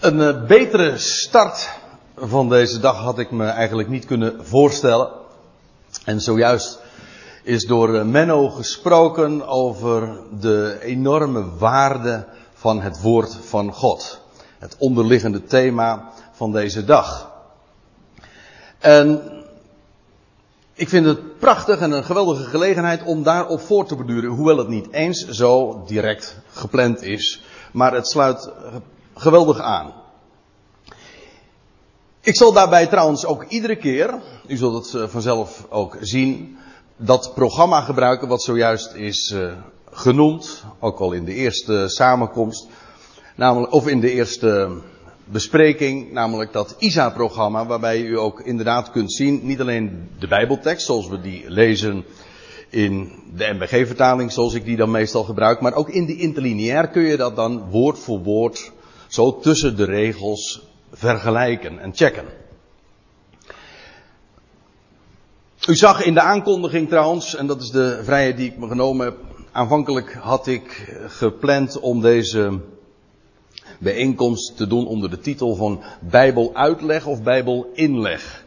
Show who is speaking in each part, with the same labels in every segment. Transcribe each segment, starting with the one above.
Speaker 1: Een eh, betere start van deze dag had ik me eigenlijk niet kunnen voorstellen. En zojuist is door eh, Menno gesproken over de enorme waarde van het woord van God. Het onderliggende thema van deze dag. En ik vind het prachtig en een geweldige gelegenheid om daarop voor te beduren, hoewel het niet eens zo direct gepland is. Maar het sluit geweldig aan. Ik zal daarbij trouwens ook iedere keer, u zult het eh, vanzelf ook zien, dat programma gebruiken wat zojuist is uh, genoemd, ook al in de eerste samenkomst, namelijk, of in de eerste bespreking, namelijk dat ISA-programma, waarbij u ook inderdaad kunt zien, niet alleen de Bijbeltekst, zoals we die lezen in de MBG-vertaling, zoals ik die dan meestal gebruik, maar ook in de interlineair kun je dat dan woord voor woord, zo tussen de regels, vergelijken en checken. U zag in de aankondiging trouwens, en dat is de vrijheid die ik me genomen heb, aanvankelijk had ik gepland om deze bijeenkomst te doen onder de titel van Bijbeluitleg of Bijbelinleg.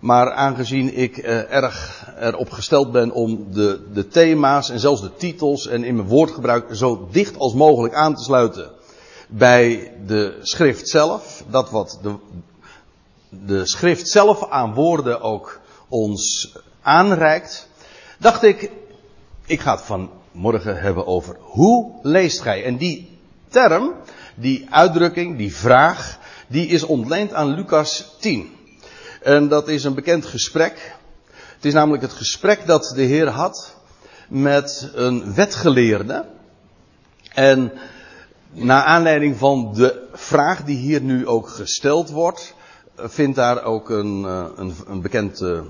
Speaker 1: Maar aangezien ik eh, erg erop gesteld ben om de, de thema's en zelfs de titels en in mijn woordgebruik zo dicht als mogelijk aan te sluiten bij de schrift zelf, dat wat de, de schrift zelf aan woorden ook ons aanreikt, dacht ik, ik ga het vanmorgen hebben over hoe leest gij? En die term, die uitdrukking, die vraag, die is ontleend aan Lucas 10. En dat is een bekend gesprek. Het is namelijk het gesprek dat de Heer had met een wetgeleerde. En na aanleiding van de vraag die hier nu ook gesteld wordt, vindt daar ook een, eh, een, een bekend eh,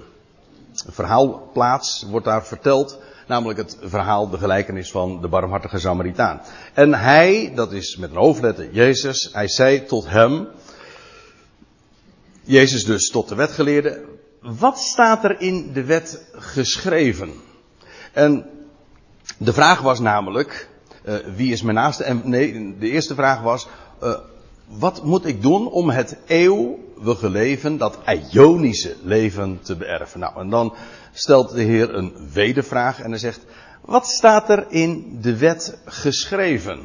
Speaker 1: verhaal plaats, wordt daar verteld. Namelijk het verhaal, de gelijkenis van de barmhartige Samaritaan. En hij, dat is met een hoofdletter Jezus, hij zei tot hem, Jezus dus tot de wetgeleerde, wat staat er in de wet geschreven? En de vraag was namelijk, uh, wie is mijn naaste? En nee, de eerste vraag was, uh, wat moet ik doen om het eeuwige leven, dat Ionische leven te beërven? Nou, en dan stelt de Heer een wedervraag en hij zegt, wat staat er in de wet geschreven?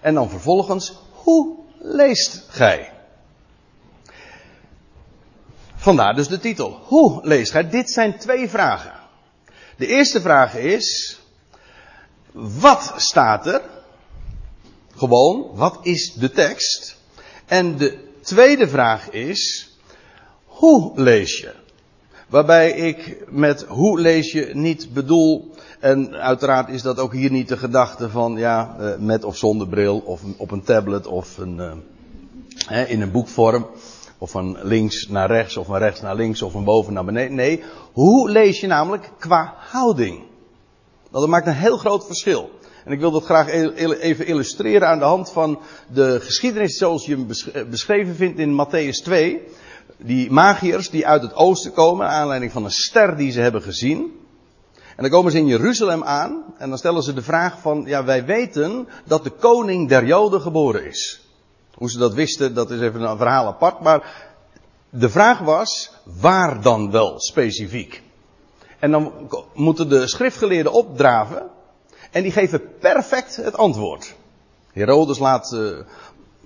Speaker 1: En dan vervolgens, hoe leest gij? Vandaar dus de titel. Hoe leest gij? Dit zijn twee vragen. De eerste vraag is, wat staat er? Gewoon, wat is de tekst? En de tweede vraag is, hoe lees je? Waarbij ik met hoe lees je niet bedoel, en uiteraard is dat ook hier niet de gedachte van, ja, eh, met of zonder bril, of op een tablet, of een, uh, in een boekvorm, of van links naar rechts, of van rechts naar links, of van boven naar beneden. Nee, hoe lees je namelijk qua houding? Dat maakt een heel groot verschil. En ik wil dat graag even illustreren aan de hand van de geschiedenis zoals je hem eh, beschreven vindt in Matthäus 2. Die magiërs die uit het oosten komen, aanleiding van een ster die ze hebben gezien. En dan komen ze in Jeruzalem aan en dan stellen ze de vraag van, ja wij weten dat de koning der Joden geboren is. Hoe ze dat wisten, dat is even een verhaal apart, maar de vraag was, waar dan wel specifiek? En dan moeten de schriftgeleerden opdraven en die geven perfect het antwoord. Herodes laat, uh,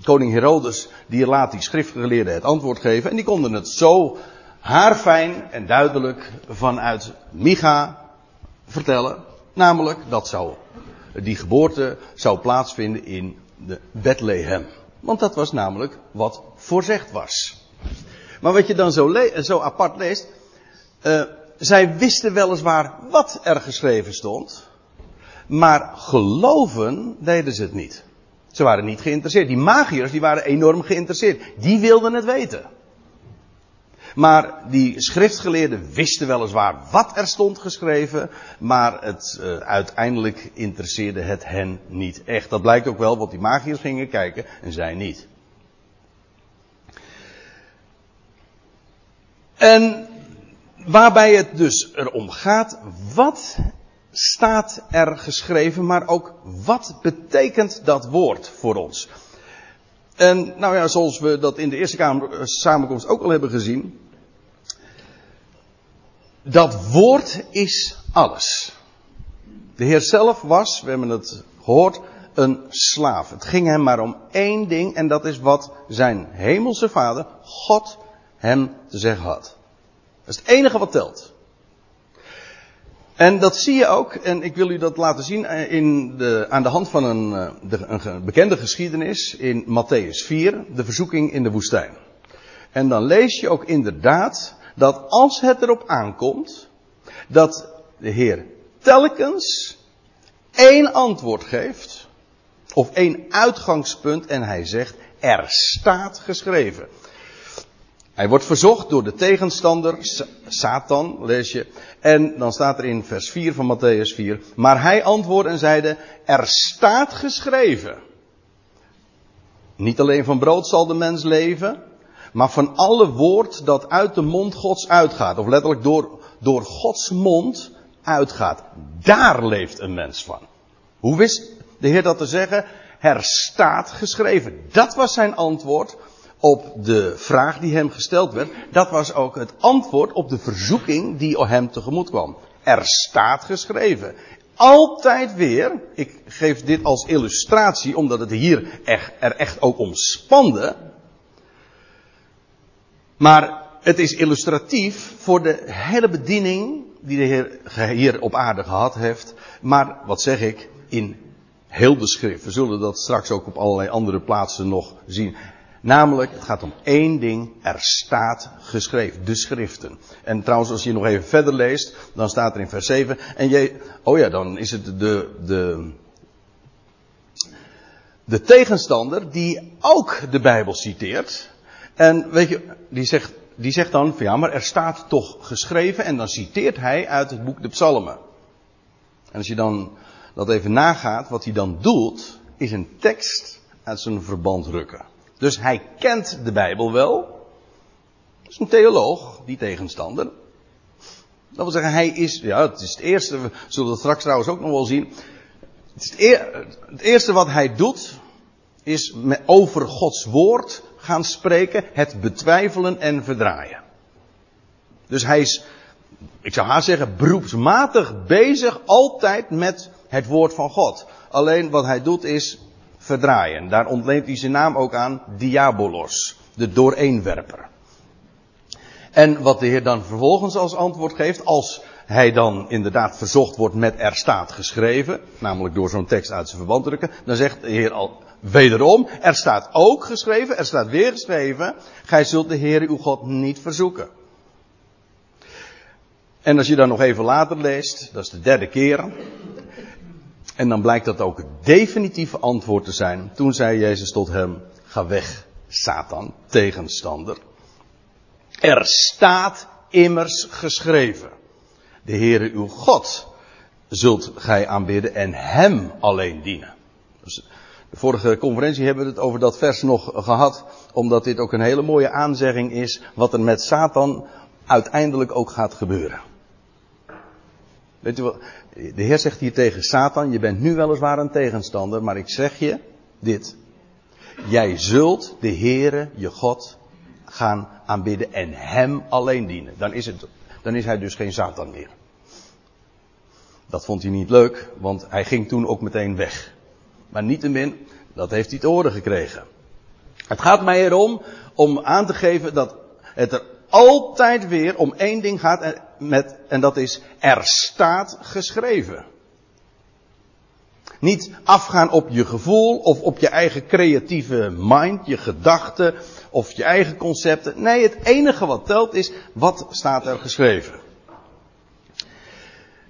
Speaker 1: koning Herodes, die laat die schriftgeleerden het antwoord geven. En die konden het zo haarfijn en duidelijk vanuit Micha vertellen. Namelijk, dat zou, die geboorte zou plaatsvinden in de Bethlehem. Want dat was namelijk wat voorzegd was. Maar wat je dan zo, zo apart leest, uh, zij wisten weliswaar wat er geschreven stond. Maar geloven deden ze het niet. Ze waren niet geïnteresseerd. Die magiërs die waren enorm geïnteresseerd. Die wilden het weten. Maar die schriftgeleerden wisten weliswaar wat er stond geschreven, maar het, uh, uiteindelijk interesseerde het hen niet echt. Dat blijkt ook wel, want die magiërs gingen kijken en zij niet. En waarbij het dus erom gaat, wat staat er geschreven, maar ook wat betekent dat woord voor ons? En nou ja, zoals we dat in de eerste kamer, samenkomst ook al hebben gezien. Dat woord is alles. De Heer zelf was, we hebben het gehoord, een slaaf. Het ging hem maar om één ding en dat is wat zijn hemelse vader, God, hem te zeggen had. Dat is het enige wat telt. En dat zie je ook, en ik wil u dat laten zien eh, in de, aan de hand van een, eh, een bekende geschiedenis in Matthäus 4, de verzoeking in de woestijn. En dan lees je ook inderdaad dat als het erop aankomt, dat de Heer telkens één antwoord geeft, of één uitgangspunt, en hij zegt, er staat geschreven. Hij wordt verzocht door de tegenstander, Satan, lees je. En dan staat er in vers 4 van Matthäus 4. Maar hij antwoordde en zeide, er staat geschreven. Niet alleen van brood zal de mens leven, maar van alle woord dat uit de mond Gods uitgaat. Of letterlijk door, door Gods mond uitgaat. Daar leeft een mens van. Hoe wist de Heer dat te zeggen? Er staat geschreven. Dat was zijn antwoord op de vraag die hem gesteld werd. Dat was ook het antwoord op de verzoeking die hem tegemoet kwam. Er staat geschreven. Altijd weer, ik geef dit als illustratie omdat het hier echt, er echt ook om spande. Maar het is illustratief voor de hele bediening die de Heer hier op aarde gehad heeft. Maar wat zeg ik, in heel de schrift. We zullen dat straks ook op allerlei andere plaatsen nog zien. Namelijk, het gaat om één ding, er staat geschreven, de schriften. En trouwens, als je nog even verder leest, dan staat er in vers 7, en je, oh ja, dan is het de, de, de tegenstander die ook de Bijbel citeert. En weet je, die zegt, die zegt dan, van ja, maar er staat toch geschreven, en dan citeert hij uit het boek de Psalmen. En als je dan dat even nagaat, wat hij dan doet, is een tekst uit zijn verband rukken. Dus hij kent de Bijbel wel. Dat is een theoloog, die tegenstander. Dat wil zeggen, hij is, ja, het is het eerste, we zullen het straks trouwens ook nog wel zien. Het, het, eerste wat hij doet, is met, over Gods woord gaan spreken, het betwijfelen en verdraaien. Dus hij is, ik zou haast zeggen, beroepsmatig bezig altijd met het woord van God. Alleen wat hij doet is verdraaien. Daar ontleent hij zijn naam ook aan, Diabolos, de dooreenwerper. En wat de Heer dan vervolgens als antwoord geeft, als hij dan inderdaad verzocht wordt met er staat geschreven, namelijk door zo'n tekst uit zijn verband drukken, dan zegt de Heer al wederom, er staat ook geschreven, er staat weer geschreven, gij zult de Heer uw God niet verzoeken. En als je dan nog even later leest, dat is de derde keer, en dan blijkt dat ook het definitieve antwoord te zijn. Toen zei Jezus tot hem, ga weg, Satan, tegenstander. Er staat immers geschreven. De Heere uw God zult gij aanbidden en hem alleen dienen. Dus de vorige conferentie hebben we het over dat vers nog gehad, omdat dit ook een hele mooie aanzegging is wat er met Satan uiteindelijk ook gaat gebeuren. Weet u wat? De Heer zegt hier tegen Satan, je bent nu weliswaar een tegenstander, maar ik zeg je dit. Jij zult de Heere, je God, gaan aanbidden en Hem alleen dienen. Dan is, het, dan is hij dus geen Satan meer. Dat vond hij niet leuk, want hij ging toen ook meteen weg. Maar niettemin, dat heeft hij te horen gekregen. Het gaat mij erom om aan te geven dat het er altijd weer om één ding gaat met, en dat is er staat geschreven. Niet afgaan op je gevoel of op je eigen creatieve mind, je gedachten of je eigen concepten. Nee, het enige wat telt is wat staat er geschreven.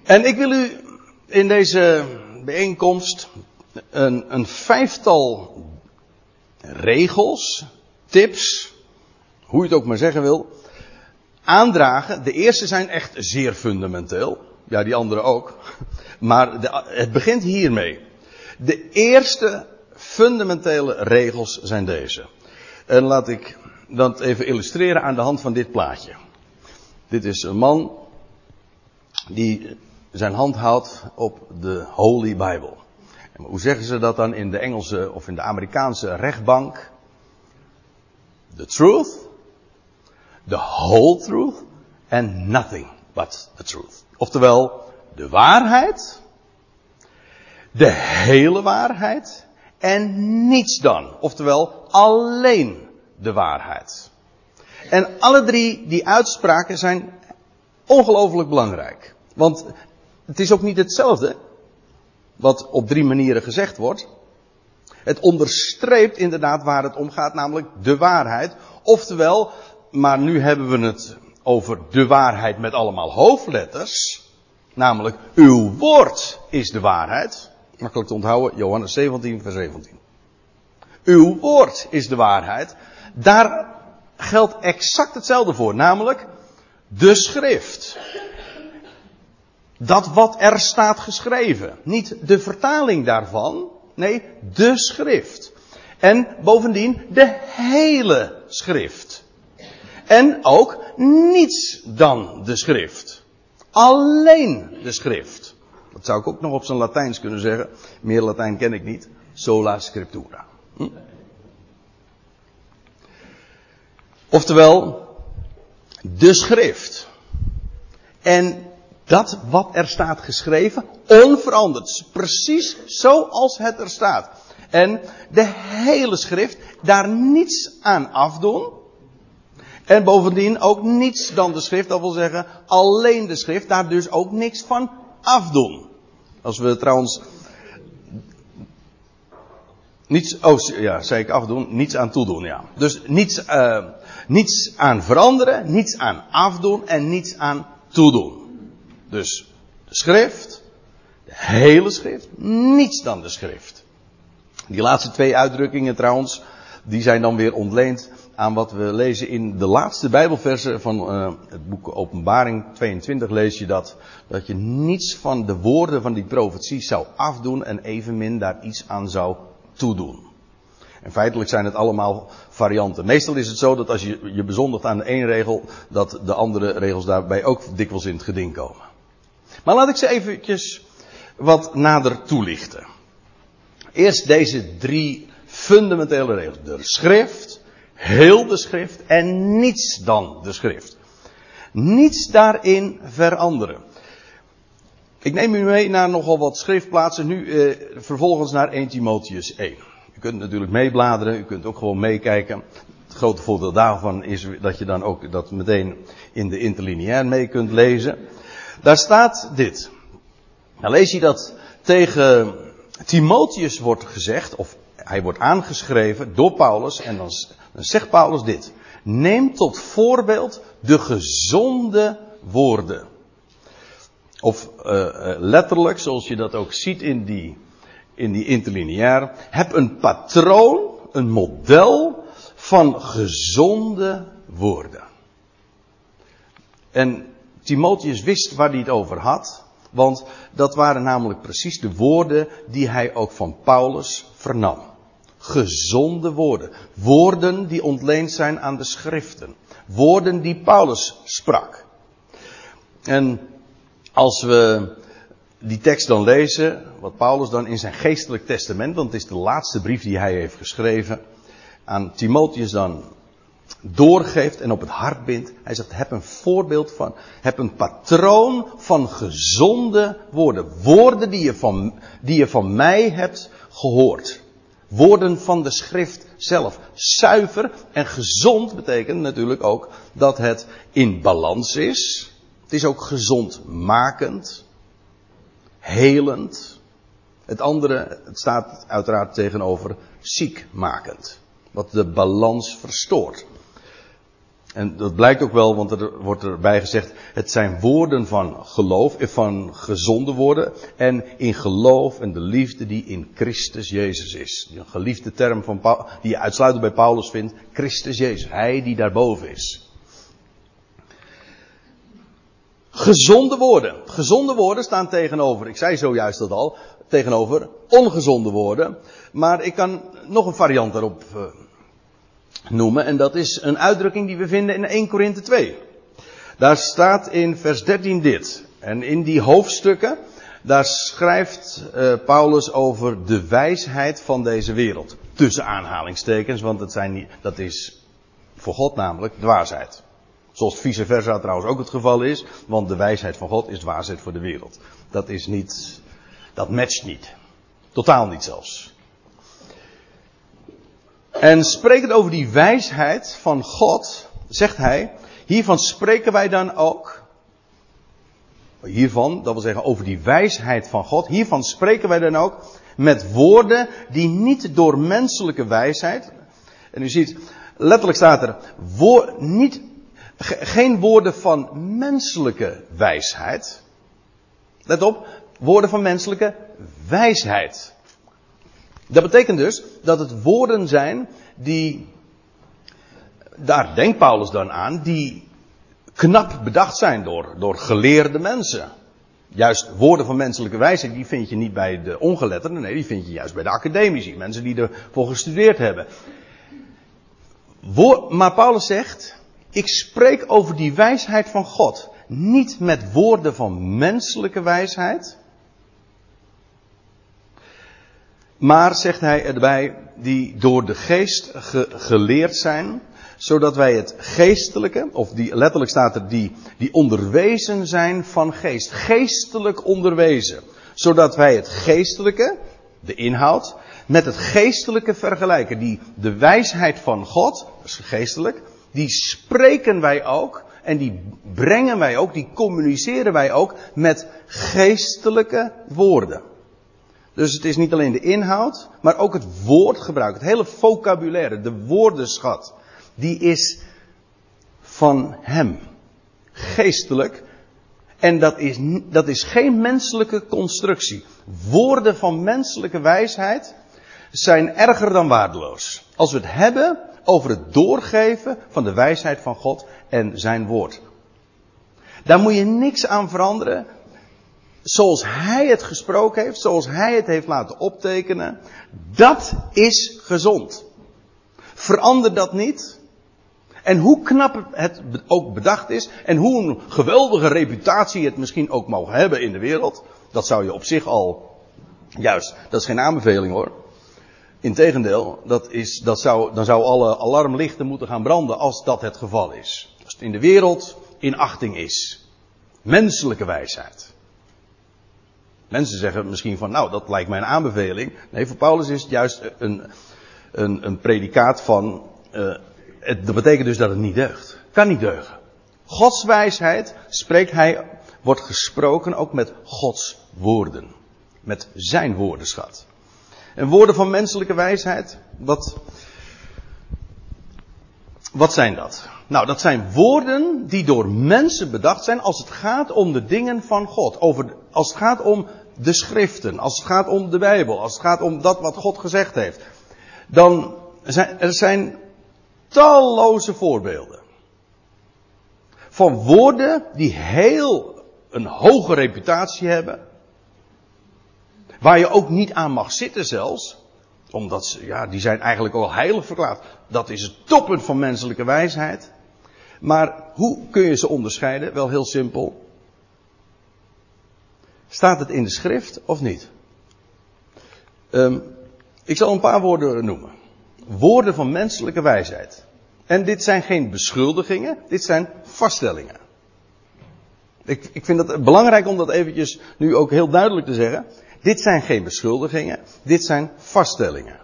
Speaker 1: En ik wil u in deze bijeenkomst een, een vijftal regels, tips, hoe je het ook maar zeggen wil, aandragen. De eerste zijn echt zeer fundamenteel. Ja, die andere ook. Maar de, het begint hiermee. De eerste fundamentele regels zijn deze. En laat ik dat even illustreren aan de hand van dit plaatje. Dit is een man die zijn hand houdt op de Holy Bible. Hoe zeggen ze dat dan in de Engelse of in de Amerikaanse rechtbank? the truth, the whole truth, and nothing but the truth. Oftewel, de waarheid, de hele waarheid en niets dan. Oftewel, alleen de waarheid. En alle drie die uitspraken zijn ongelooflijk belangrijk. Want het is ook niet hetzelfde wat op drie manieren gezegd wordt. Het onderstreept inderdaad waar het om gaat, namelijk de waarheid. Oftewel, maar nu hebben we het over de waarheid met allemaal hoofdletters. Namelijk, uw woord is de waarheid. Makkelijk te onthouden, Johannes 17, vers 17. Uw woord is de waarheid. Daar geldt exact hetzelfde voor, namelijk de schrift. Dat wat er staat geschreven. Niet de vertaling daarvan, nee, de schrift. En bovendien de hele schrift. En ook niets dan de schrift. Alleen de schrift. Dat zou ik ook nog op zijn Latijns kunnen zeggen. Meer Latijn ken ik niet. Sola scriptura. Hm? Oftewel, de schrift. En dat wat er staat geschreven, onveranderd. Precies zoals het er staat. En de hele schrift, daar niets aan afdoen. En bovendien ook niets dan de schrift, dat wil zeggen alleen de schrift, daar dus ook niks van afdoen. Als we trouwens niets, oh ja, zei ik afdoen, niets aan toedoen, ja. Dus niets, uh, niets aan veranderen, niets aan afdoen en niets aan toedoen. Dus de schrift, de hele schrift, niets dan de schrift. Die laatste twee uitdrukkingen trouwens, die zijn dan weer ontleend aan wat we lezen in de laatste Bijbelversen van uh, het boek Openbaring 22 lees je dat, dat je niets van de woorden van die profetie zou afdoen en evenmin daar iets aan zou toedoen. En feitelijk zijn het allemaal varianten. Meestal is het zo dat als je je bezondigt aan de één regel, dat de andere regels daarbij ook dikwijls in het geding komen. Maar laat ik ze eventjes wat nader toelichten. Eerst deze drie fundamentele regels. De schrift, heel de schrift en niets dan de schrift. Niets daarin veranderen. Ik neem u mee naar nogal wat schriftplaatsen. Nu eh, vervolgens naar 1 Timotheus 1. U kunt natuurlijk meebladeren, u kunt ook gewoon meekijken. Het grote voordeel daarvan is dat je dan ook dat meteen in de interlineair mee kunt lezen. Daar staat dit. Dan lees je dat tegen Timotheus wordt gezegd, of hij wordt aangeschreven door Paulus, en dan, dan zegt Paulus dit. Neem tot voorbeeld de gezonde woorden. Of uh, letterlijk, zoals je dat ook ziet in die, in die interlineair. Heb een patroon, een model van gezonde woorden. En Timotheus wist waar hij het over had. Want dat waren namelijk precies de woorden die hij ook van Paulus vernam. Gezonde woorden. Woorden die ontleend zijn aan de schriften. Woorden die Paulus sprak. En als we die tekst dan lezen, wat Paulus dan in zijn geestelijk testament, want het is de laatste brief die hij heeft geschreven, aan Timotheus dan doorgeeft en op het hart bindt. Hij zegt, heb een voorbeeld van, heb een patroon van gezonde woorden. Woorden die je van, die je van mij hebt gehoord. Woorden van de schrift zelf. Zuiver en gezond betekent natuurlijk ook dat het in balans is. Het is ook gezondmakend. Helend. Het andere, het staat uiteraard tegenover ziekmakend. Wat de balans verstoort. En dat blijkt ook wel, want er wordt erbij gezegd, het zijn woorden van geloof, eh, van gezonde woorden. En in geloof en de liefde die in Christus Jezus is. Een geliefde term van Paul, die je uitsluitend bij Paulus vindt. Christus Jezus, Hij die daarboven is. Gezonde woorden. Gezonde woorden staan tegenover, ik zei zojuist dat al, tegenover ongezonde woorden. Maar ik kan nog een variant daarop uh, noemen. En dat is een uitdrukking die we vinden in 1 Korinthe 2. Daar staat in vers 13 dit. En in die hoofdstukken, daar schrijft uh, Paulus over de wijsheid van deze wereld. Tussen aanhalingstekens, want dat, zijn niet, dat is Voor God namelijk dwaasheid. Zoals vice versa trouwens ook het geval is, want de wijsheid van God is dwaasheid voor de wereld. Dat is niet, dat matcht niet. Totaal niet zelfs. En sprekend over die wijsheid van God, zegt hij, hiervan spreken wij dan ook. Hiervan, dat wil zeggen over die wijsheid van God, hiervan spreken wij dan ook met woorden die niet door menselijke wijsheid. En u ziet, letterlijk staat er, woord, niet, geen woorden van menselijke wijsheid. Let op, woorden van menselijke wijsheid. Dat betekent dus dat het woorden zijn die, daar denkt Paulus dan aan, die knap bedacht zijn door, door geleerde mensen. Juist woorden van menselijke wijsheid, die vind je niet bij de ongeletterden, nee, die vind je juist bij de academici, mensen die ervoor gestudeerd hebben. maar Paulus zegt, ik spreek over die wijsheid van God, niet met woorden van menselijke wijsheid, maar zegt hij erbij, die door de geest geleerd zijn, zodat wij het geestelijke, of die, letterlijk staat er, die, die onderwezen zijn van geest. Geestelijk onderwezen. Zodat wij het geestelijke, de inhoud, met het geestelijke vergelijken. Die, de wijsheid van God, dat is geestelijk, die spreken wij ook. En die brengen wij ook, die communiceren wij ook met geestelijke woorden. Dus het is niet alleen de inhoud, maar ook het woordgebruik, het hele vocabulaire, de woordenschat die is van Hem. Geestelijk. En dat is, dat is geen menselijke constructie. Woorden van menselijke wijsheid zijn erger dan waardeloos. Als we het hebben over het doorgeven van de wijsheid van God en zijn woord. Daar moet je niks aan veranderen. Zoals hij het gesproken heeft, zoals hij het heeft laten optekenen. Dat is gezond. Verander dat niet. En hoe knap het ook bedacht is. En hoe een geweldige reputatie het misschien ook mogen hebben in de wereld. Dat zou je op zich al. Juist, dat is geen aanbeveling hoor. Integendeel, dat is, dat zou, dan zou alle alarmlichten moeten gaan branden als dat het geval is. Als het in de wereld in achting is. Menselijke wijsheid. Mensen zeggen misschien van, nou, dat lijkt mij een aanbeveling. Nee, voor Paulus is het juist een, een, een predicaat van, uh, het, dat betekent dus dat het niet deugt. Kan niet deugen. Gods wijsheid spreekt hij, wordt gesproken ook met Gods woorden. Met zijn woordenschat. En woorden van menselijke wijsheid, wat, wat zijn dat? Nou, dat zijn woorden die door mensen bedacht zijn als het gaat om de dingen van God. Over, als het gaat om de schriften, als het gaat om de Bijbel, als het gaat om dat wat God gezegd heeft. Dan zijn er zijn talloze voorbeelden. Van woorden die heel een hoge reputatie hebben. Waar je ook niet aan mag zitten zelfs. Omdat ze, ja, die zijn eigenlijk al heilig verklaard. Dat is het toppunt van menselijke wijsheid. Maar hoe kun je ze onderscheiden? Wel heel simpel. Staat het in de schrift of niet? Um, ik zal een paar woorden noemen woorden van menselijke wijsheid. En dit zijn geen beschuldigingen, dit zijn vaststellingen. Ik, ik vind het belangrijk om dat eventjes nu ook heel duidelijk te zeggen. Dit zijn geen beschuldigingen, dit zijn vaststellingen.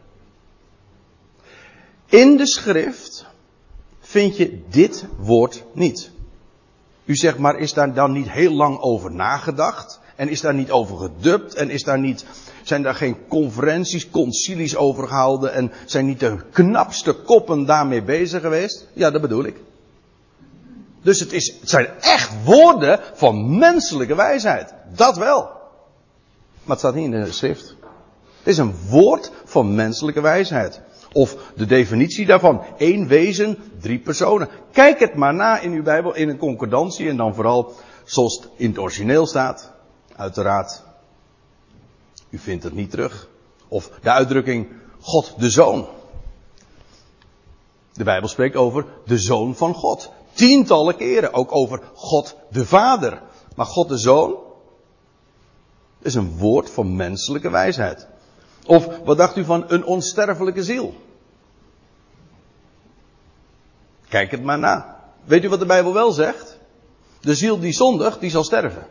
Speaker 1: In de schrift vind je dit woord niet. U zegt maar, is daar dan niet heel lang over nagedacht? En is daar niet over gedubt? En is daar niet zijn daar geen conferenties, concilies over gehouden en zijn niet de knapste koppen daarmee bezig geweest? Ja, dat bedoel ik. Dus het, is, het zijn echt woorden van menselijke wijsheid. Dat wel. Maar het staat niet in de schrift. Het is een woord van menselijke wijsheid. Of de definitie daarvan. één wezen, drie personen. Kijk het maar na in uw Bijbel in een concordantie en dan vooral zoals het in het origineel staat. Uiteraard u vindt het niet terug. Of de uitdrukking God de Zoon. De Bijbel spreekt over de Zoon van God. Tientallen keren. Ook over God de Vader. Maar God de Zoon is een woord van menselijke wijsheid. Of wat dacht u van een onsterfelijke ziel? Kijk het maar na. Weet u wat de Bijbel wel zegt? De ziel die zondigt, die zal sterven.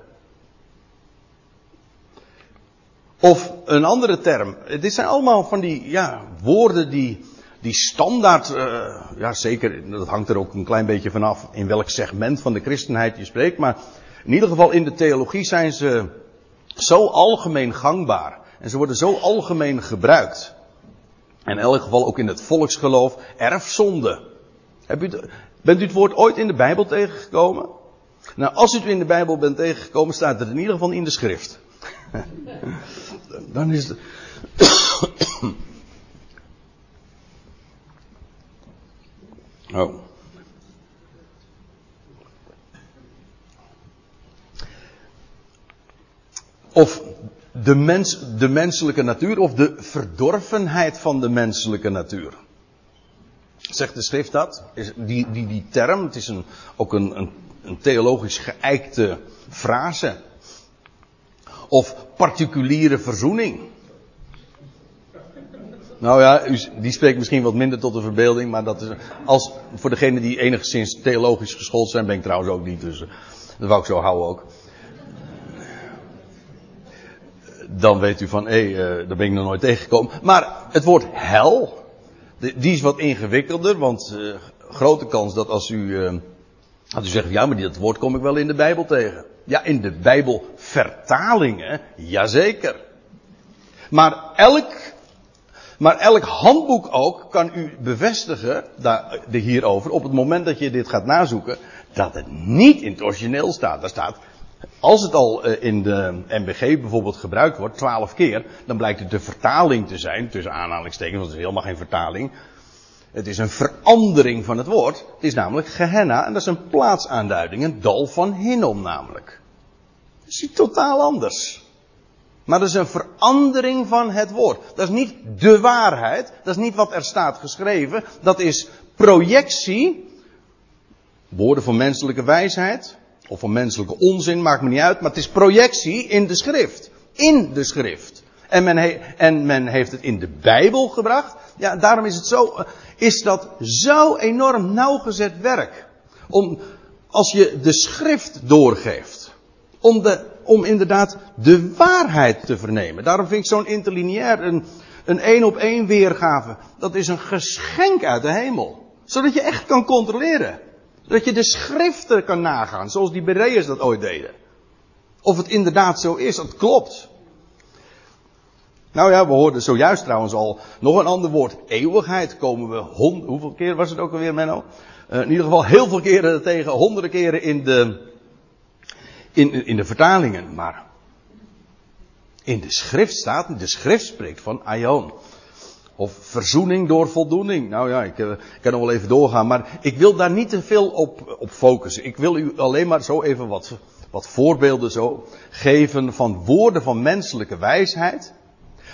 Speaker 1: Of een andere term. Dit zijn allemaal van die ja, woorden die, die standaard, uh, ja zeker, dat hangt er ook een klein beetje vanaf in welk segment van de christenheid je spreekt. Maar in ieder geval in de theologie zijn ze zo algemeen gangbaar. En ze worden zo algemeen gebruikt. En in elk geval ook in het volksgeloof erfzonde. Bent u het woord ooit in de Bijbel tegengekomen? Nou, als u het in de Bijbel bent tegengekomen, staat het in ieder geval in de schrift. Dan is het. oh. Of de, mens, de menselijke natuur, of de verdorvenheid van de menselijke natuur. Zegt de schrift dat? Is die, die, die term, het is een, ook een, een, theologisch geëikte frase. Of particuliere verzoening. Nou ja, die spreekt misschien wat minder tot de verbeelding, maar dat is, als, voor degenen die enigszins theologisch geschoold zijn, ben ik trouwens ook niet, dus dat wou ik zo houden ook. Dan weet u van, hé, hey, uh, daar ben ik nog nooit tegengekomen. Maar het woord hel, die is wat ingewikkelder, want uh, grote kans dat als u, uh, als u zegt, ja, maar dat woord kom ik wel in de Bijbel tegen. Ja, in de Bijbelvertalingen, jazeker. Maar elk, maar elk handboek ook kan u bevestigen, daar, hierover, op het moment dat je dit gaat nazoeken, dat het niet in het origineel staat. Daar staat, als het al eh, in de MBG bijvoorbeeld gebruikt wordt, twaalf keer, dan blijkt het de vertaling te zijn, tussen aanhalingstekens, want het is helemaal geen vertaling. Het is een verandering van het woord. Het is namelijk Gehenna en dat is een plaatsaanduiding, een dal van Hinnom namelijk. Dat is iets totaal anders. Maar dat is een verandering van het woord. Dat is niet de waarheid, dat is niet wat er staat geschreven, dat is projectie, woorden van menselijke wijsheid, of van menselijke onzin, maakt me niet uit, maar het is projectie in de schrift. In de schrift. En men, en men heeft het in de Bijbel gebracht. Ja, daarom is het zo, is dat zo enorm nauwgezet werk. Om, als je de schrift doorgeeft. Om, de, om inderdaad de waarheid te vernemen. Daarom vind ik zo'n interlineair, een, een één op één weergave. Dat is een geschenk uit de hemel. Zodat je echt kan controleren. Dat je de schriften kan nagaan, zoals die Bereërs dat ooit deden. Of het inderdaad zo is, dat klopt. Nou ja, we hoorden zojuist trouwens al nog een ander woord. Eeuwigheid komen we hoeveel keer was het ook alweer, Menno? Uh, in ieder geval heel veel keren tegen, honderden keren in de, in, in de vertalingen. Maar in de schrift staat, de schrift spreekt van Aion. Of verzoening door voldoening. Nou ja, ik, uh, ik, kan nog wel even doorgaan, maar ik wil daar niet te veel op, op focussen. Ik wil u alleen maar zo even wat, wat voorbeelden zo geven van woorden van menselijke wijsheid.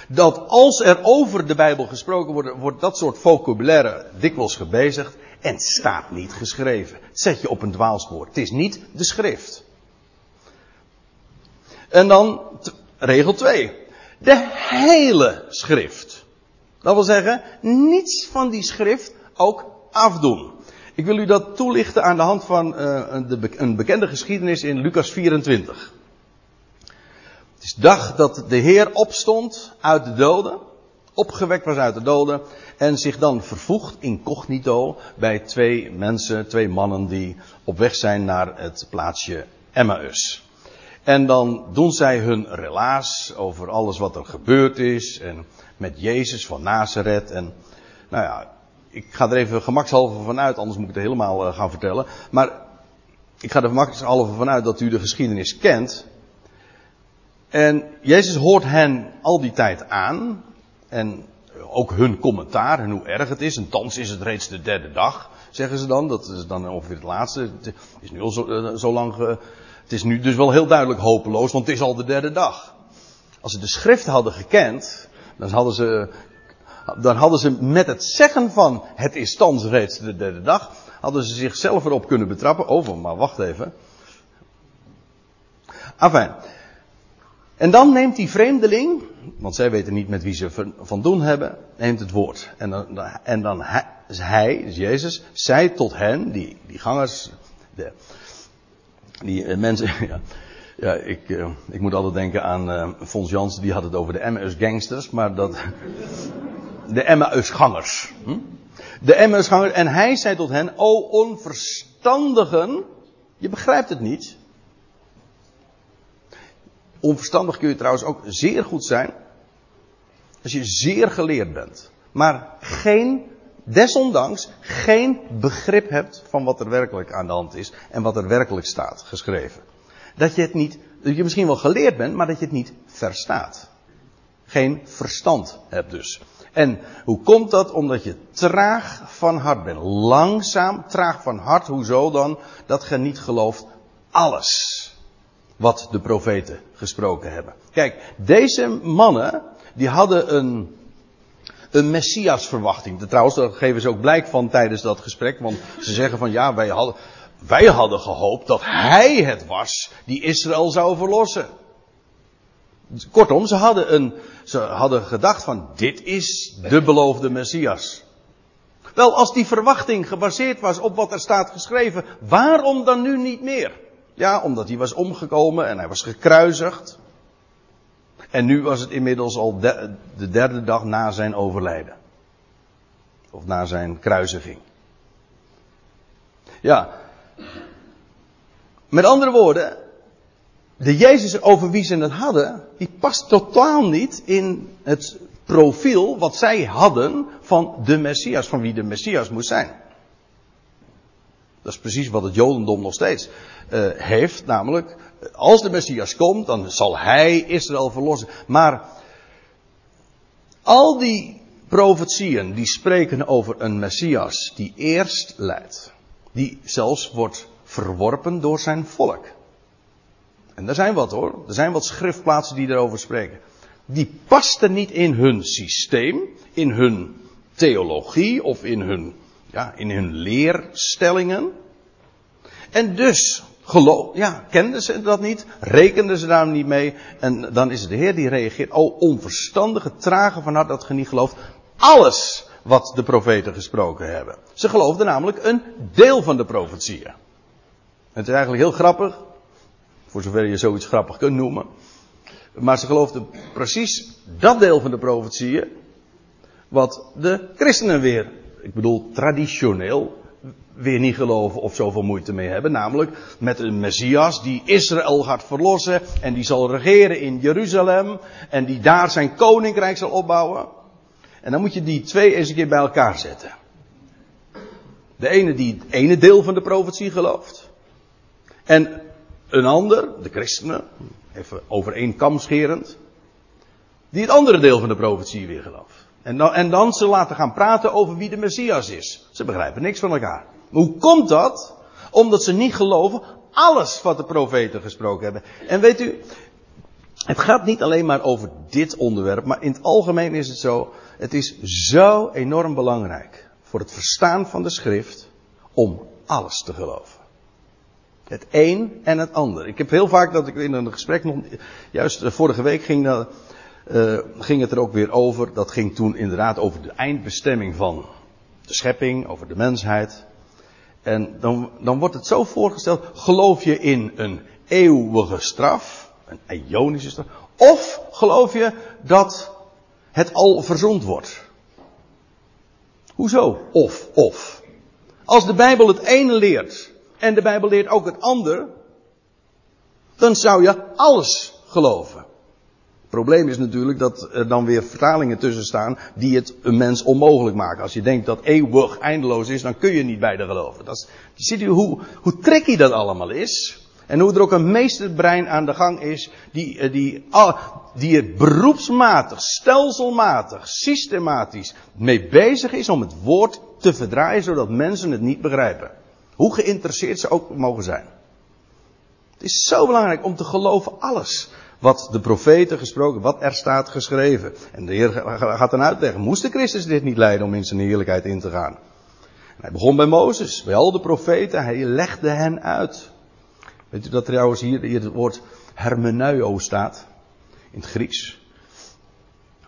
Speaker 1: Dat als er over de Bijbel gesproken wordt, wordt dat soort vocabulaire dikwijls gebezigd en staat niet geschreven. Zet je op een dwaalspoor. Het is niet de schrift. En dan regel 2. De hele schrift. Dat wil zeggen, niets van die schrift ook afdoen. Ik wil u dat toelichten aan de hand van uh, een bekende geschiedenis in Lucas 24. Het is dag dat de Heer opstond uit de doden, opgewekt was uit de doden en zich dan vervoegt incognito bij twee mensen, twee mannen die op weg zijn naar het plaatsje Emmaus. En dan doen zij hun relaas over alles wat er gebeurd is en met Jezus van Nazareth. En nou ja, ik ga er even gemakshalve vanuit, anders moet ik het helemaal uh, gaan vertellen. Maar ik ga er gemakshalve vanuit dat u de geschiedenis kent. En Jezus hoort hen al die tijd aan. En ook hun commentaar en hoe erg het is. En thans is het reeds de derde dag, zeggen ze dan. Dat is dan ongeveer het laatste. Het is nu al zo, zo lang. Uh, het is nu dus wel heel duidelijk hopeloos, want het is al de derde dag. Als ze de schrift hadden gekend, dan hadden ze, dan hadden ze met het zeggen van het is thans reeds de derde dag, hadden ze zichzelf erop kunnen betrappen. Oh, maar wacht even. Enfin. En dan neemt die vreemdeling, want zij weten niet met wie ze van doen hebben, neemt het woord. En dan, en dan hij, hij, dus Jezus, zei tot hen, die, die gangers, de, die uh, mensen, ja, ja ik, uh, ik moet altijd denken aan uh, Fons Jansen, die had het over de Emmaus gangsters, maar dat, de Emmaus gangers. Hm? De Emmaus gangers, en hij zei tot hen, o onverstandigen, je begrijpt het niet. Onverstandig kun je trouwens ook zeer goed zijn. Als je zeer geleerd bent. Maar geen, desondanks, geen begrip hebt van wat er werkelijk aan de hand is. En wat er werkelijk staat geschreven. Dat je het niet, dat je misschien wel geleerd bent, maar dat je het niet verstaat. Geen verstand hebt dus. En hoe komt dat? Omdat je traag van hart bent. Langzaam, traag van hart. Hoezo dan? Dat je niet gelooft alles wat de profeten gesproken hebben. Kijk, deze mannen, die hadden een, een messiasverwachting. Trouwens, daar geven ze ook blijk van tijdens dat gesprek, want ze zeggen van ja, wij hadden, wij hadden gehoopt dat hij het was die Israël zou verlossen. Kortom, ze hadden, een, ze hadden gedacht van dit is de beloofde Messias. Wel, als die verwachting gebaseerd was op wat er staat geschreven, waarom dan nu niet meer? Ja, omdat hij was omgekomen en hij was gekruisigd. En nu was het inmiddels al de, de derde dag na zijn overlijden. Of na zijn kruisiging. Ja. Met andere woorden, de Jezus over wie ze het hadden, die past totaal niet in het profiel wat zij hadden van de Messias, van wie de Messias moest zijn. Dat is precies wat het Jodendom nog steeds uh, heeft. Namelijk, als de Messias komt, dan zal hij Israël verlossen. Maar al die profetieën die spreken over een Messias die eerst leidt. Die zelfs wordt verworpen door zijn volk. En er zijn wat hoor. Er zijn wat schriftplaatsen die erover spreken. Die pasten niet in hun systeem, in hun theologie of in hun ja, in hun leerstellingen. En dus, geloof, ja, kenden ze dat niet, rekenden ze daar niet mee. En dan is het de Heer die reageert, o onverstandige, trage van hart dat ge niet gelooft. Alles wat de profeten gesproken hebben. Ze geloofden namelijk een deel van de profetieën. Het is eigenlijk heel grappig, voor zover je zoiets grappig kunt noemen. Maar ze geloofden precies dat deel van de profetieën, wat de christenen weer ik bedoel traditioneel, weer niet geloven of zoveel moeite mee hebben. Namelijk met een Messias die Israël gaat verlossen en die zal regeren in Jeruzalem en die daar zijn koninkrijk zal opbouwen. En dan moet je die twee eens een keer bij elkaar zetten. De ene die het ene deel van de profetie gelooft. En een ander, de christenen, even over die het andere deel van de profetie weer gelooft. En dan, en dan ze laten gaan praten over wie de Messias is. Ze begrijpen niks van elkaar. Hoe komt dat? Omdat ze niet geloven alles wat de profeten gesproken hebben. En weet u, het gaat niet alleen maar over dit onderwerp, maar in het algemeen is het zo, het is zo enorm belangrijk voor het verstaan van de schrift om alles te geloven. Het een en het ander. Ik heb heel vaak dat ik in een gesprek nog, juist eh, vorige week ging uh, ging het er ook weer over. Dat ging toen inderdaad over de eindbestemming van de schepping, over de mensheid. En dan, dan wordt het zo voorgesteld, geloof je in een eeuwige straf, een ionische straf, of geloof je dat het al verzond wordt? Hoezo? Of, of. Als de Bijbel het ene leert en de Bijbel leert ook het ander, dan zou je alles geloven. Het probleem is natuurlijk dat er dan weer vertalingen tussen staan die het een mens onmogelijk maken. Als je denkt dat eeuwig eindeloos is, dan kun je niet beide geloven. Dat ziet u hoe, hoe tricky dat allemaal is? En hoe er ook een meesterbrein aan de gang is, die, eh, die, er beroepsmatig, stelselmatig, systematisch mee bezig is om het woord te verdraaien, zodat mensen het niet begrijpen. Hoe geïnteresseerd ze ook mogen zijn. Het is zo belangrijk om te geloven alles wat de profeten gesproken, wat er staat geschreven. En de Heer gaat dan uitleggen, moest de Christus dit niet leiden om in zijn heerlijkheid in te gaan? Hij begon bij Mozes, bij al de profeten, hij legde hen uit. Weet u dat trouwens hier, hier het woord hermeneuo staat? In het Grieks.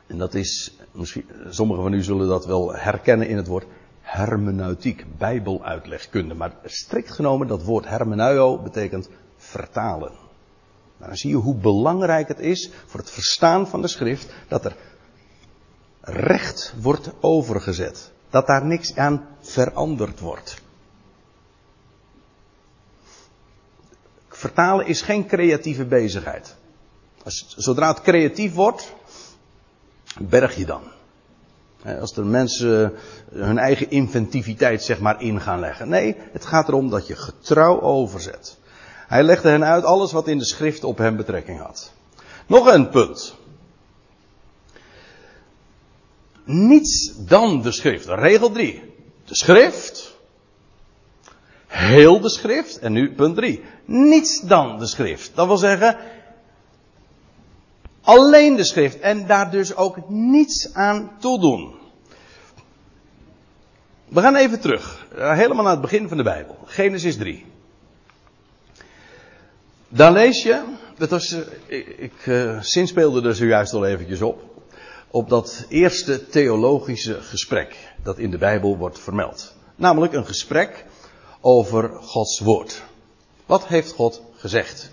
Speaker 1: En dat is, misschien, sommigen van u zullen dat wel herkennen in het woord hermeneutiek, bijbeluitlegkunde. Maar strikt genomen, dat woord hermeneuo betekent vertalen. Nou, dan zie je hoe belangrijk het is voor het verstaan van de schrift dat er recht wordt overgezet. Dat daar niks aan veranderd wordt. Vertalen is geen creatieve bezigheid. Als, zodra het creatief wordt, berg je dan. Als er mensen hun eigen inventiviteit zeg maar in gaan leggen. Nee, het gaat erom dat je getrouw overzet. Hij legde hen uit alles wat in de schrift op hem betrekking had. Nog een punt. Niets dan de schrift. Regel 3. De schrift. Heel de schrift. En nu punt 3. Niets dan de schrift. Dat wil zeggen. Alleen de schrift. En daar dus ook niets aan toedoen. We gaan even terug. Helemaal naar het begin van de Bijbel. Genesis 3. Daar lees je, dat was, ik, ik uh, zinspeelde er zojuist al eventjes op, op dat eerste theologische gesprek dat in de Bijbel wordt vermeld. Namelijk een gesprek over Gods woord. Wat heeft God gezegd?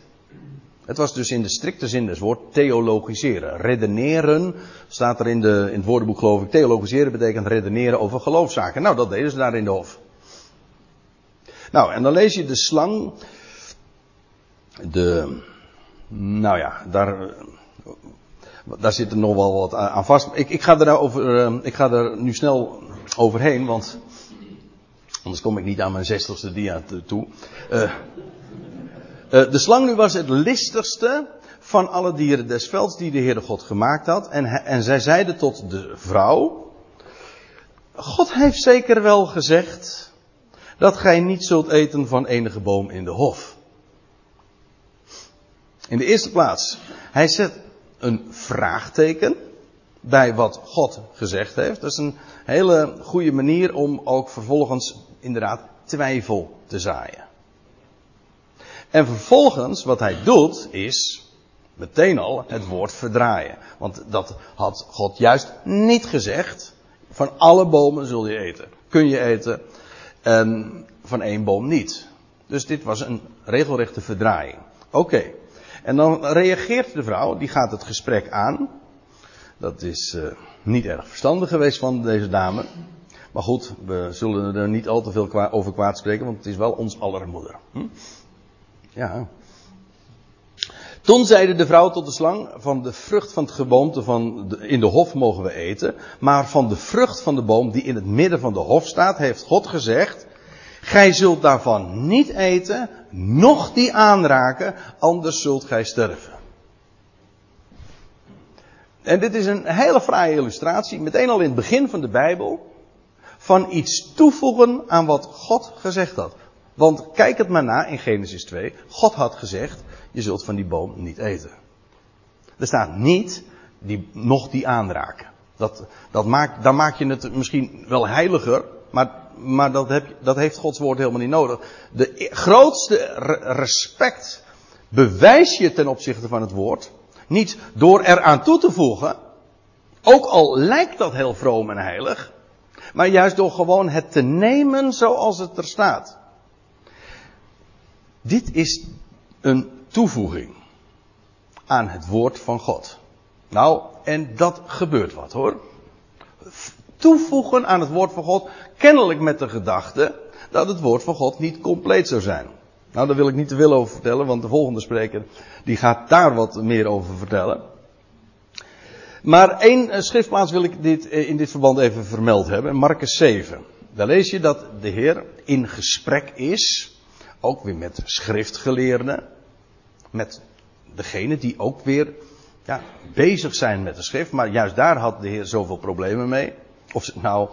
Speaker 1: Het was dus in de strikte zin des woord theologiseren. Redeneren staat er in, de, in het woordenboek geloof ik. Theologiseren betekent redeneren over geloofszaken. Nou, dat deden ze daar in de hof. Nou, en dan lees je de slang de, nou ja, daar, daar zit er nog wel wat aan vast. Ik, ik, ga, er nou over, eh, ik ga er nu snel overheen, want anders kom ik niet aan mijn zestigste dia toe. Uh, uh, de slang nu was het listigste van alle dieren des velds die de Heere God gemaakt had. En, en zij zeiden tot de vrouw, God heeft zeker wel gezegd dat gij niet zult eten van enige boom in de hof. In de eerste plaats, hij zet een vraagteken bij wat God gezegd heeft. Dat is een hele goede manier om ook vervolgens inderdaad twijfel te zaaien. En vervolgens, wat hij doet, is meteen al het woord verdraaien. Want dat had God juist niet gezegd. Van alle bomen zul je eten. Kun je eten. En van één boom niet. Dus dit was een regelrechte verdraaiing. Oké. En dan reageert de vrouw, die gaat het gesprek aan. Dat is uh, niet erg verstandig geweest van deze dame. Maar goed, we zullen er niet al te veel over kwaad spreken, want het is wel ons aller moeder. Hm? Ja. Toen zeide de vrouw tot de slang: Van de vrucht van het geboomte van in de hof mogen we eten. Maar van de vrucht van de boom die in het midden van de hof staat, heeft God gezegd: Gij zult daarvan niet eten, noch die aanraken, anders zult gij sterven. En dit is een hele fraaie illustratie, meteen al in het begin van de Bijbel, van iets toevoegen aan wat God gezegd had. Want kijk het maar na in Genesis 2. God had gezegd, je zult van die boom niet eten. Er staat niet, die, nog die aanraken. Dat, dat maakt, dan maak je het misschien wel heiliger, maar maar dat, heb, dat heeft Gods woord helemaal niet nodig. De grootste respect bewijs je ten opzichte van het woord. Niet door eraan toe te voegen. Ook al lijkt dat heel vroom en heilig. Maar juist door gewoon het te nemen zoals het er staat. Dit is een toevoeging aan het woord van God. Nou, en dat gebeurt wat hoor toevoegen aan het woord van God. Kennelijk met de gedachte dat het woord van God niet compleet zou zijn. Nou, daar wil ik niet te veel over vertellen, want de volgende spreker die gaat daar wat meer over vertellen. Maar één eh, schriftplaats wil ik dit, eh, in dit verband even vermeld hebben. Marcus 7. Daar lees je dat de Heer in gesprek is. Ook weer met schriftgeleerden. Met degene die ook weer ja, bezig zijn met de schrift. Maar juist daar had de Heer zoveel problemen mee. Of nou,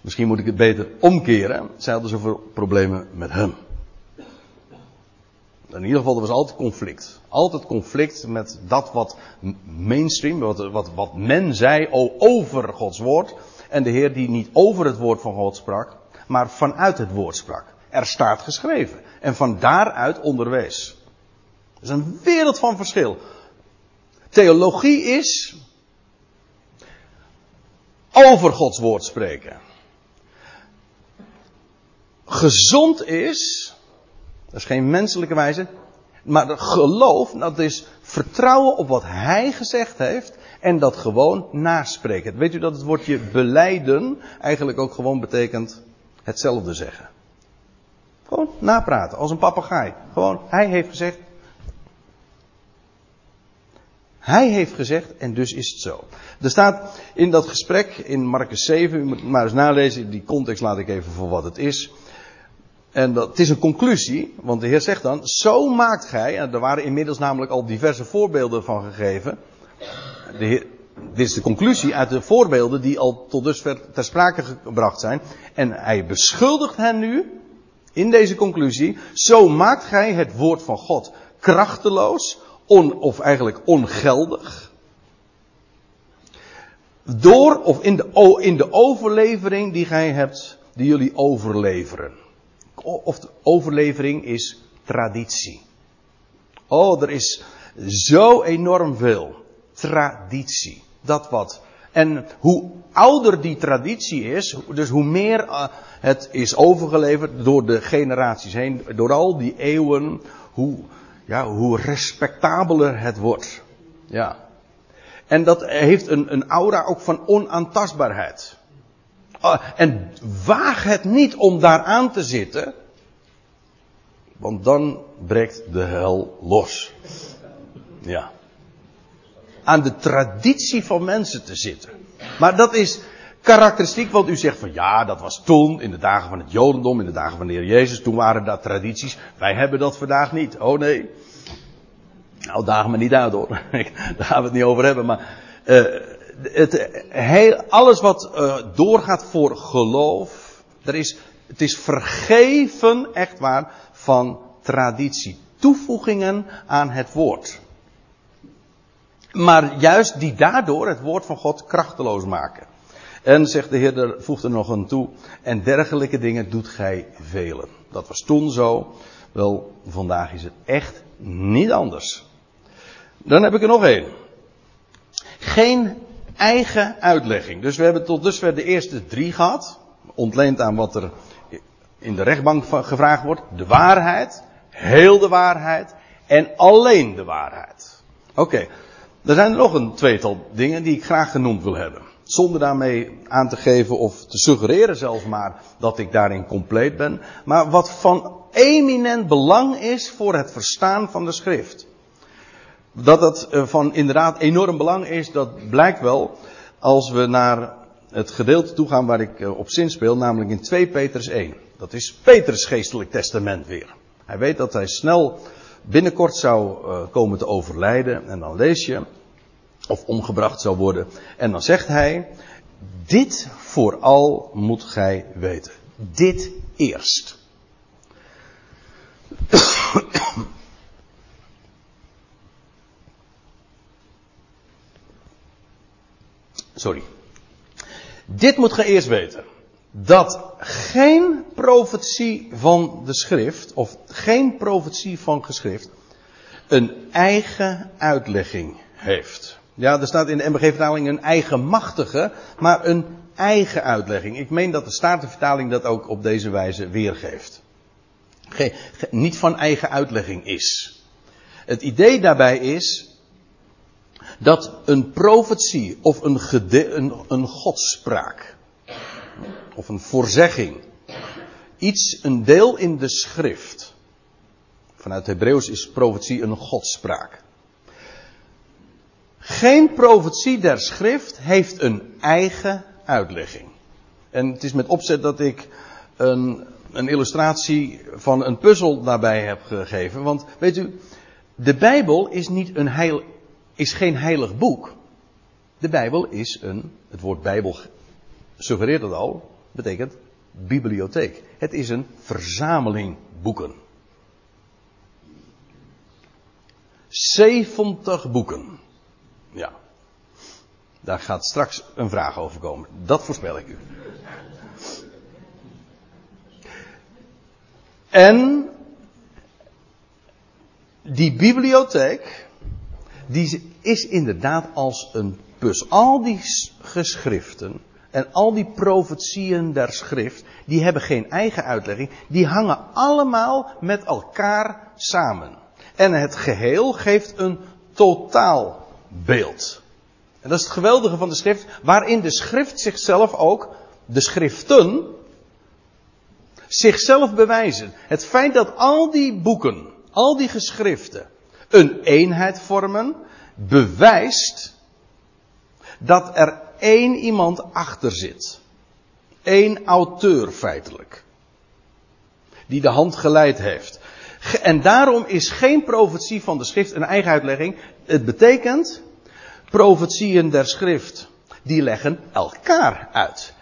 Speaker 1: misschien moet ik het beter omkeren. Zij hadden zoveel problemen met hem. In ieder geval, er was altijd conflict. Altijd conflict met dat wat mainstream, wat, wat, wat men zei over Gods woord. En de Heer die niet over het woord van God sprak, maar vanuit het woord sprak. Er staat geschreven. En van daaruit onderwees. Dat is een wereld van verschil. Theologie is over Gods woord spreken. Gezond is, dat is geen menselijke wijze, maar geloof, dat is vertrouwen op wat Hij gezegd heeft en dat gewoon naspreken. Weet u dat het woordje beleiden eigenlijk ook gewoon betekent hetzelfde zeggen? Gewoon napraten, als een papegaai. Gewoon, hij heeft gezegd. Hij heeft gezegd en dus is het zo. Er staat in dat gesprek in Marcus 7, u moet maar eens nalezen, die context laat ik even voor wat het is. En dat, het is een conclusie, want de Heer zegt dan, zo maakt gij, en er waren inmiddels namelijk al diverse voorbeelden van gegeven. De heer, dit is de conclusie uit de voorbeelden die al tot dusver ter sprake gebracht zijn. En hij beschuldigt hen nu, in deze conclusie, zo maakt gij het woord van God krachteloos, of eigenlijk ongeldig. Door of in de, in de overlevering die gij hebt, die jullie overleveren. Of de overlevering is traditie. Oh, er is zo enorm veel traditie. Dat wat. En hoe ouder die traditie is, dus hoe meer uh, het is overgeleverd door de generaties heen, door al die eeuwen, hoe, ja, hoe respectabeler het wordt. Ja. En dat heeft een, een aura ook van onaantastbaarheid. Uh, en waag het niet om daar aan te zitten, want dan breekt de hel los. Ja aan de traditie van mensen te zitten. Maar dat is karakteristiek, want u zegt van ja, dat was toen, in de dagen van het Jodendom, in de dagen van de Heer Jezus, toen waren dat tradities. Wij hebben dat vandaag niet. Oh nee. Nou, dagen me niet uit hoor. Daar gaan we het niet over hebben. Maar uh, het, heel, alles wat uh, doorgaat voor geloof, er is, het is vergeven, echt waar, van traditie. Toevoegingen aan het woord. Maar juist die daardoor het woord van God krachteloos maken. En zegt de Heer, er voegt er nog een toe. En dergelijke dingen doet gij velen. Dat was toen zo. Wel, vandaag is het echt niet anders. Dan heb ik er nog één. Geen eigen uitlegging. Dus we hebben tot dusver de eerste drie gehad. Ontleend aan wat er in de rechtbank gevraagd wordt. De waarheid. Heel de waarheid. En alleen de waarheid. Oké. Er zijn nog een tweetal dingen die ik graag genoemd wil hebben. Zonder daarmee aan te geven of te suggereren zelfs maar dat ik daarin compleet ben. Maar wat van eminent belang is voor het verstaan van de schrift. Dat dat eh, van inderdaad enorm belang is, dat blijkt wel als we naar het gedeelte toe gaan waar ik eh, op zin speel, namelijk in 2 Petrus 1. Dat is Petrus geestelijk testament weer. Hij weet dat hij snel binnenkort zou uh, komen te overlijden. En dan lees je, of omgebracht zou worden. En dan zegt hij, dit vooral moet gij weten. Dit eerst. Sorry. Dit moet gij eerst weten. Dat geen profetie van de schrift, of geen profetie van geschrift, een eigen uitlegging heeft. Ja, er staat in de MBG-vertaling een eigenmachtige, maar een eigen uitlegging. Ik meen dat de Statenvertaling dat ook op deze wijze weergeeft. Niet van eigen uitlegging is. Het idee daarbij is dat een profetie of een, godspraak of een voorzegging iets, een deel in de schrift. Vanuit Hebreeuws is profetie een godspraak. Geen profetie der schrift heeft een eigen uitlegging. En het is met opzet dat ik een, een illustratie van een puzzel daarbij heb gegeven. Want weet u, de Bijbel is, niet een heil, is geen heilig boek. De Bijbel is een, het woord Bijbel suggereert het al, betekent bibliotheek. Het is een verzameling boeken. 70 boeken. Ja. Daar gaat straks een vraag over komen. Dat voorspel ik u. En die bibliotheek, die is inderdaad als een puzzel. Al die geschriften en al die profetieën der schrift, die hebben geen eigen uitlegging. Die hangen allemaal met elkaar samen. En het geheel geeft een totaalbeeld. En dat is het geweldige van de schrift, waarin de schrift zichzelf ook, de schriften, zichzelf bewijzen. Het feit dat al die boeken, al die geschriften, een eenheid vormen, bewijst dat er één iemand achter zit. Eén auteur feitelijk. Die de hand geleid heeft. En daarom is geen profetie van de schrift een eigen uitlegging. Het betekent, profetieën der schrift, die leggen elkaar uit.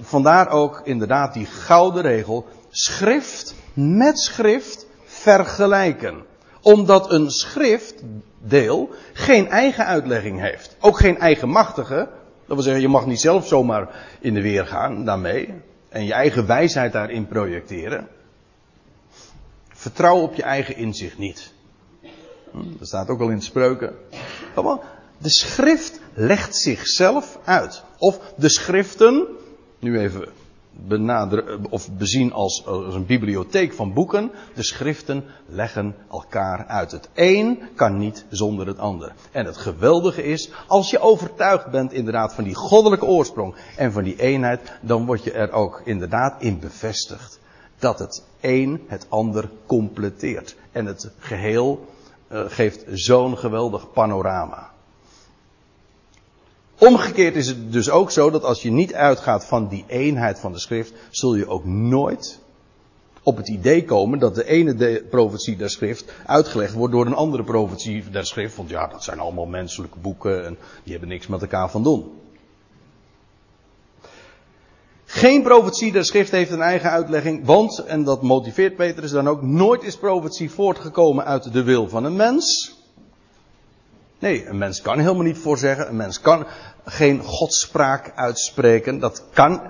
Speaker 1: Vandaar ook inderdaad die gouden regel, schrift met schrift vergelijken. Omdat een schriftdeel geen eigen uitlegging heeft. Ook geen eigenmachtige. Dat wil zeggen, je mag niet zelf zomaar in de weer gaan daarmee. En je eigen wijsheid daarin projecteren. Vertrouw op je eigen inzicht niet. Hm, dat staat ook al in spreuken. De schrift legt zichzelf uit. Of de schriften, nu even benaderen, of bezien als, als een bibliotheek van boeken. De schriften leggen elkaar uit. Het een kan niet zonder het ander. En het geweldige is, als je overtuigd bent inderdaad van die goddelijke oorsprong en van die eenheid, dan word je er ook inderdaad in bevestigd. Dat het een het ander completeert. En het geheel uh, geeft zo'n geweldig panorama. Omgekeerd is het dus ook zo dat als je niet uitgaat van die eenheid van de schrift, zul je ook nooit op het idee komen dat de ene de profetie der schrift uitgelegd wordt door een andere profetie der schrift. Want ja, dat zijn allemaal menselijke boeken en die hebben niks met elkaar van doen. Geen profetie der schrift heeft een eigen uitlegging, want, en dat motiveert Petrus dan ook, nooit is profetie voortgekomen uit de wil van een mens. Nee, een mens kan helemaal niet voorzeggen. Een mens kan geen godspraak uitspreken. Dat kan.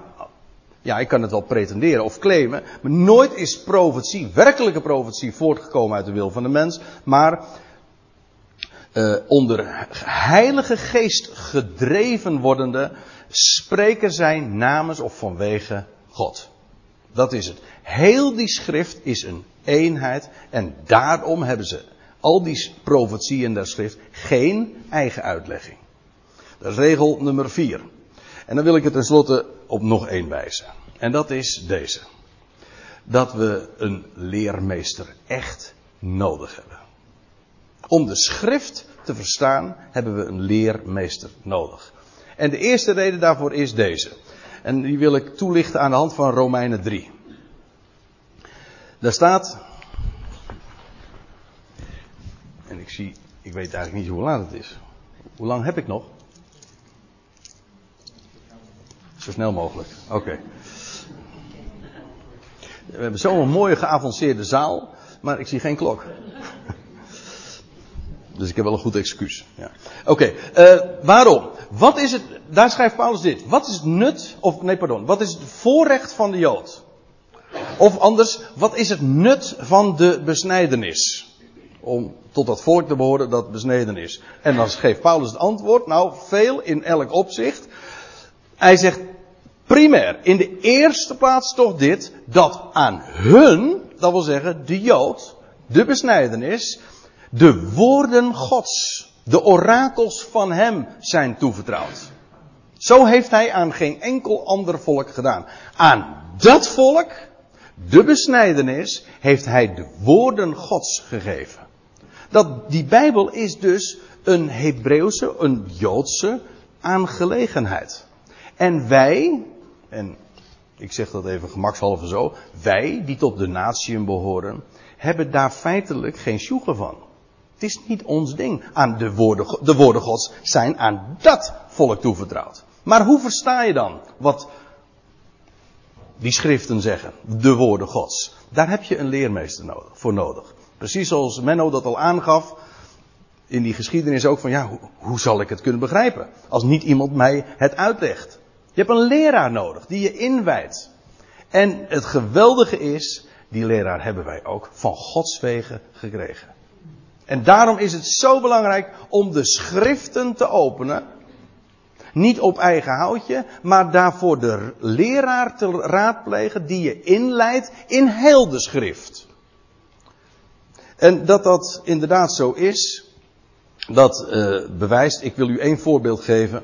Speaker 1: Ja, ik kan het wel pretenderen of claimen. Maar nooit is profetie, werkelijke profetie, voortgekomen uit de wil van de mens. Maar uh, onder heilige geest gedreven wordende spreken zij namens of vanwege God. Dat is het. Heel die schrift is een eenheid en daarom hebben ze al die profetieën der schrift geen eigen uitlegging. Dat is regel nummer vier. En dan wil ik het tenslotte op nog één wijzen. En dat is deze. Dat we een leermeester echt nodig hebben. Om de schrift te verstaan hebben we een leermeester nodig. En de eerste reden daarvoor is deze. En die wil ik toelichten aan de hand van Romeinen 3. Daar staat, en ik zie, ik weet eigenlijk niet hoe laat het is. Hoe lang heb ik nog? Zo snel mogelijk. Oké. We hebben zo'n mooie geavanceerde zaal, maar ik zie geen klok. Dus ik heb wel een goed excuus. Ja. Oké, uh, waarom? Wat is het, daar schrijft Paulus dit. Wat is het nut, of nee pardon, wat is het voorrecht van de Jood? Of anders, wat is het nut van de besnijdenis? Om tot dat volk te behoren dat besneden is. En dan geeft Paulus het antwoord, nou veel in elk opzicht. Hij zegt primair, in de eerste plaats toch dit, dat aan hun, dat wil zeggen de Jood, de besnijdenis, de woorden Gods, de orakels van hem zijn toevertrouwd. Zo heeft hij aan geen enkel ander volk gedaan. Aan dat volk, de besnijdenis, heeft hij de woorden Gods gegeven. Dat die Bijbel is dus een Hebreeuwse, een Joodse aangelegenheid. En wij, en ik zeg dat even gemakshalve zo, wij die tot de natieën behoren, hebben daar feitelijk geen sjoegen van. Het is niet ons ding. Aan de woorden, de woorden Gods zijn aan dat volk toevertrouwd. Maar hoe versta je dan wat die schriften zeggen? De woorden Gods. Daar heb je een leermeester voor nodig. Precies zoals Menno dat al aangaf in die geschiedenis ook van ja, hoe, hoe zal ik het kunnen begrijpen als niet iemand mij het uitlegt. Je hebt een leraar nodig die je inwijdt. En het geweldige is, die leraar hebben wij ook van Gods wegen gekregen. En daarom is het zo belangrijk om de schriften te openen. niet op eigen houtje, maar daarvoor de leraar te raadplegen die je inleidt in heel de schrift. En dat dat inderdaad zo is, dat uh, bewijst, ik wil u één voorbeeld geven.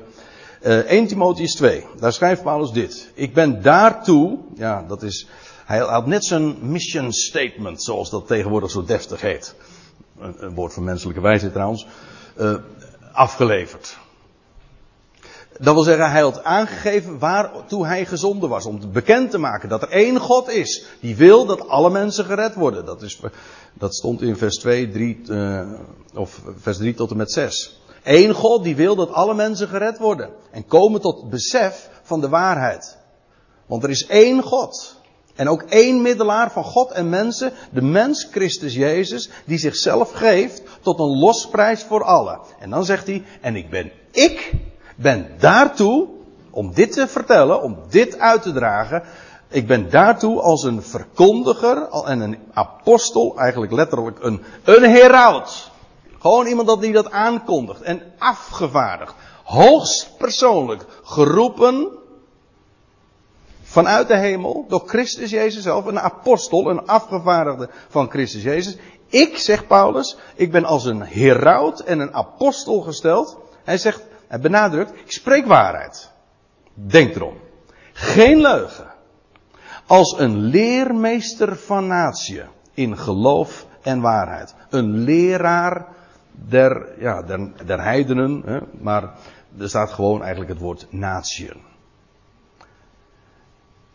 Speaker 1: Uh, 1 Timotheus 2, daar schrijft Paulus dit. Ik ben daartoe, ja dat is, hij had net zijn mission statement, zoals dat tegenwoordig zo deftig heet. Een, woord van menselijke wijsheid trouwens. Uh, afgeleverd. Dat wil zeggen, hij had aangegeven waartoe hij gezonden was. Om bekend te maken dat er één God is. Die wil dat alle mensen gered worden. Dat, is, dat stond in vers 2, 3, uh, of vers 3 tot en met 6. Eén God die wil dat alle mensen gered worden. En komen tot besef van de waarheid. Want er is één God. En ook één middelaar van God en mensen, de mens Christus Jezus, die zichzelf geeft tot een losprijs voor allen. En dan zegt hij, en ik ben, ik ben daartoe, om dit te vertellen, om dit uit te dragen, ik ben daartoe als een verkondiger en een apostel, eigenlijk letterlijk een, een heraut. Gewoon iemand die dat aankondigt en afgevaardigd. Hoogst persoonlijk geroepen vanuit de hemel door Christus Jezus zelf, een apostel, een afgevaardigde van Christus Jezus. Ik, zegt Paulus, ik ben als een heraut en een apostel gesteld. Hij zegt, hij benadrukt, ik spreek waarheid. Denk erom. Geen leugen. Als een leermeester van natie in geloof en waarheid. Een leraar der, ja, der, der heidenen, hè, maar er staat gewoon eigenlijk het woord natieën.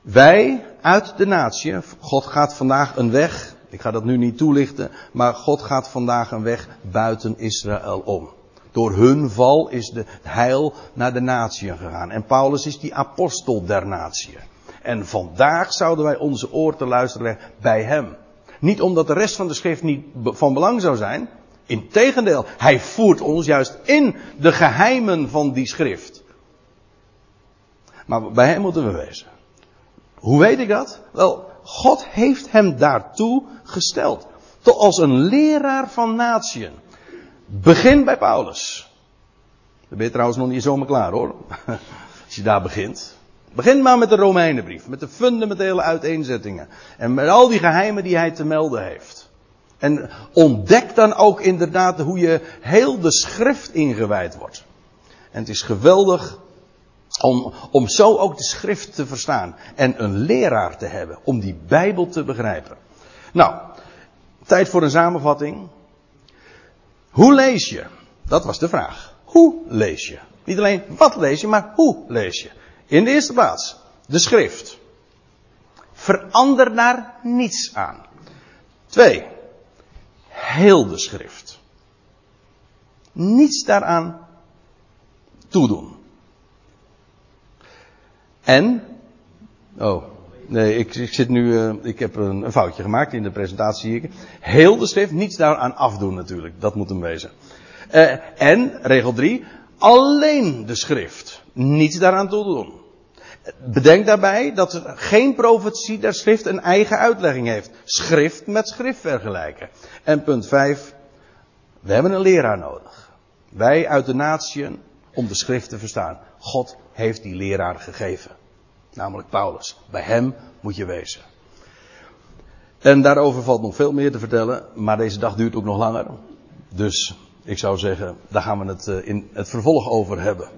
Speaker 1: Wij uit de natie, God gaat vandaag een weg, ik ga dat nu niet toelichten, maar God gaat vandaag een weg buiten Israël om. Door hun val is de heil naar de natie gegaan. En Paulus is die apostel der natie. En vandaag zouden wij onze oor te luisteren leggen bij hem. Niet omdat de rest van de schrift niet van belang zou zijn. Integendeel, hij voert ons juist in de geheimen van die schrift. Maar bij hem moeten we wezen. Hoe weet ik dat? Wel, God heeft hem daartoe gesteld. Tot als een leraar van natieën. Begin bij Paulus. Dan ben je trouwens nog niet zomaar klaar hoor. Als je daar begint. Begin maar met de Romeinenbrief. Met de fundamentele uiteenzettingen. En met al die geheimen die hij te melden heeft. En ontdek dan ook inderdaad hoe je heel de schrift ingewijd wordt. En het is geweldig om, om zo ook de schrift te verstaan. En een leraar te hebben om die Bijbel te begrijpen. Nou, tijd voor een samenvatting. Hoe lees je? Dat was de vraag. Hoe lees je? Niet alleen wat lees je, maar hoe lees je? In de eerste plaats, de schrift. Verander daar niets aan. Twee, heel de schrift. Niets daaraan toedoen. En, oh, nee, ik, ik zit nu, uh, ik heb een, een, foutje gemaakt in de presentatie ik. Heel de schrift, niets daaraan afdoen natuurlijk, dat moet hem wezen. Uh, en, regel 3, alleen de schrift, niets daaraan toedoen. Bedenk daarbij dat geen profetie der schrift een eigen uitlegging heeft. Schrift met schrift vergelijken. En punt 5, we hebben een leraar nodig. Wij uit de natieën om de schrift te verstaan. God heeft die leraar gegeven. Namelijk Paulus. Bij hem moet je wezen. En daarover valt nog veel meer te vertellen, maar deze dag duurt ook nog langer. Dus ik zou zeggen, daar gaan we het eh, in het vervolg over hebben.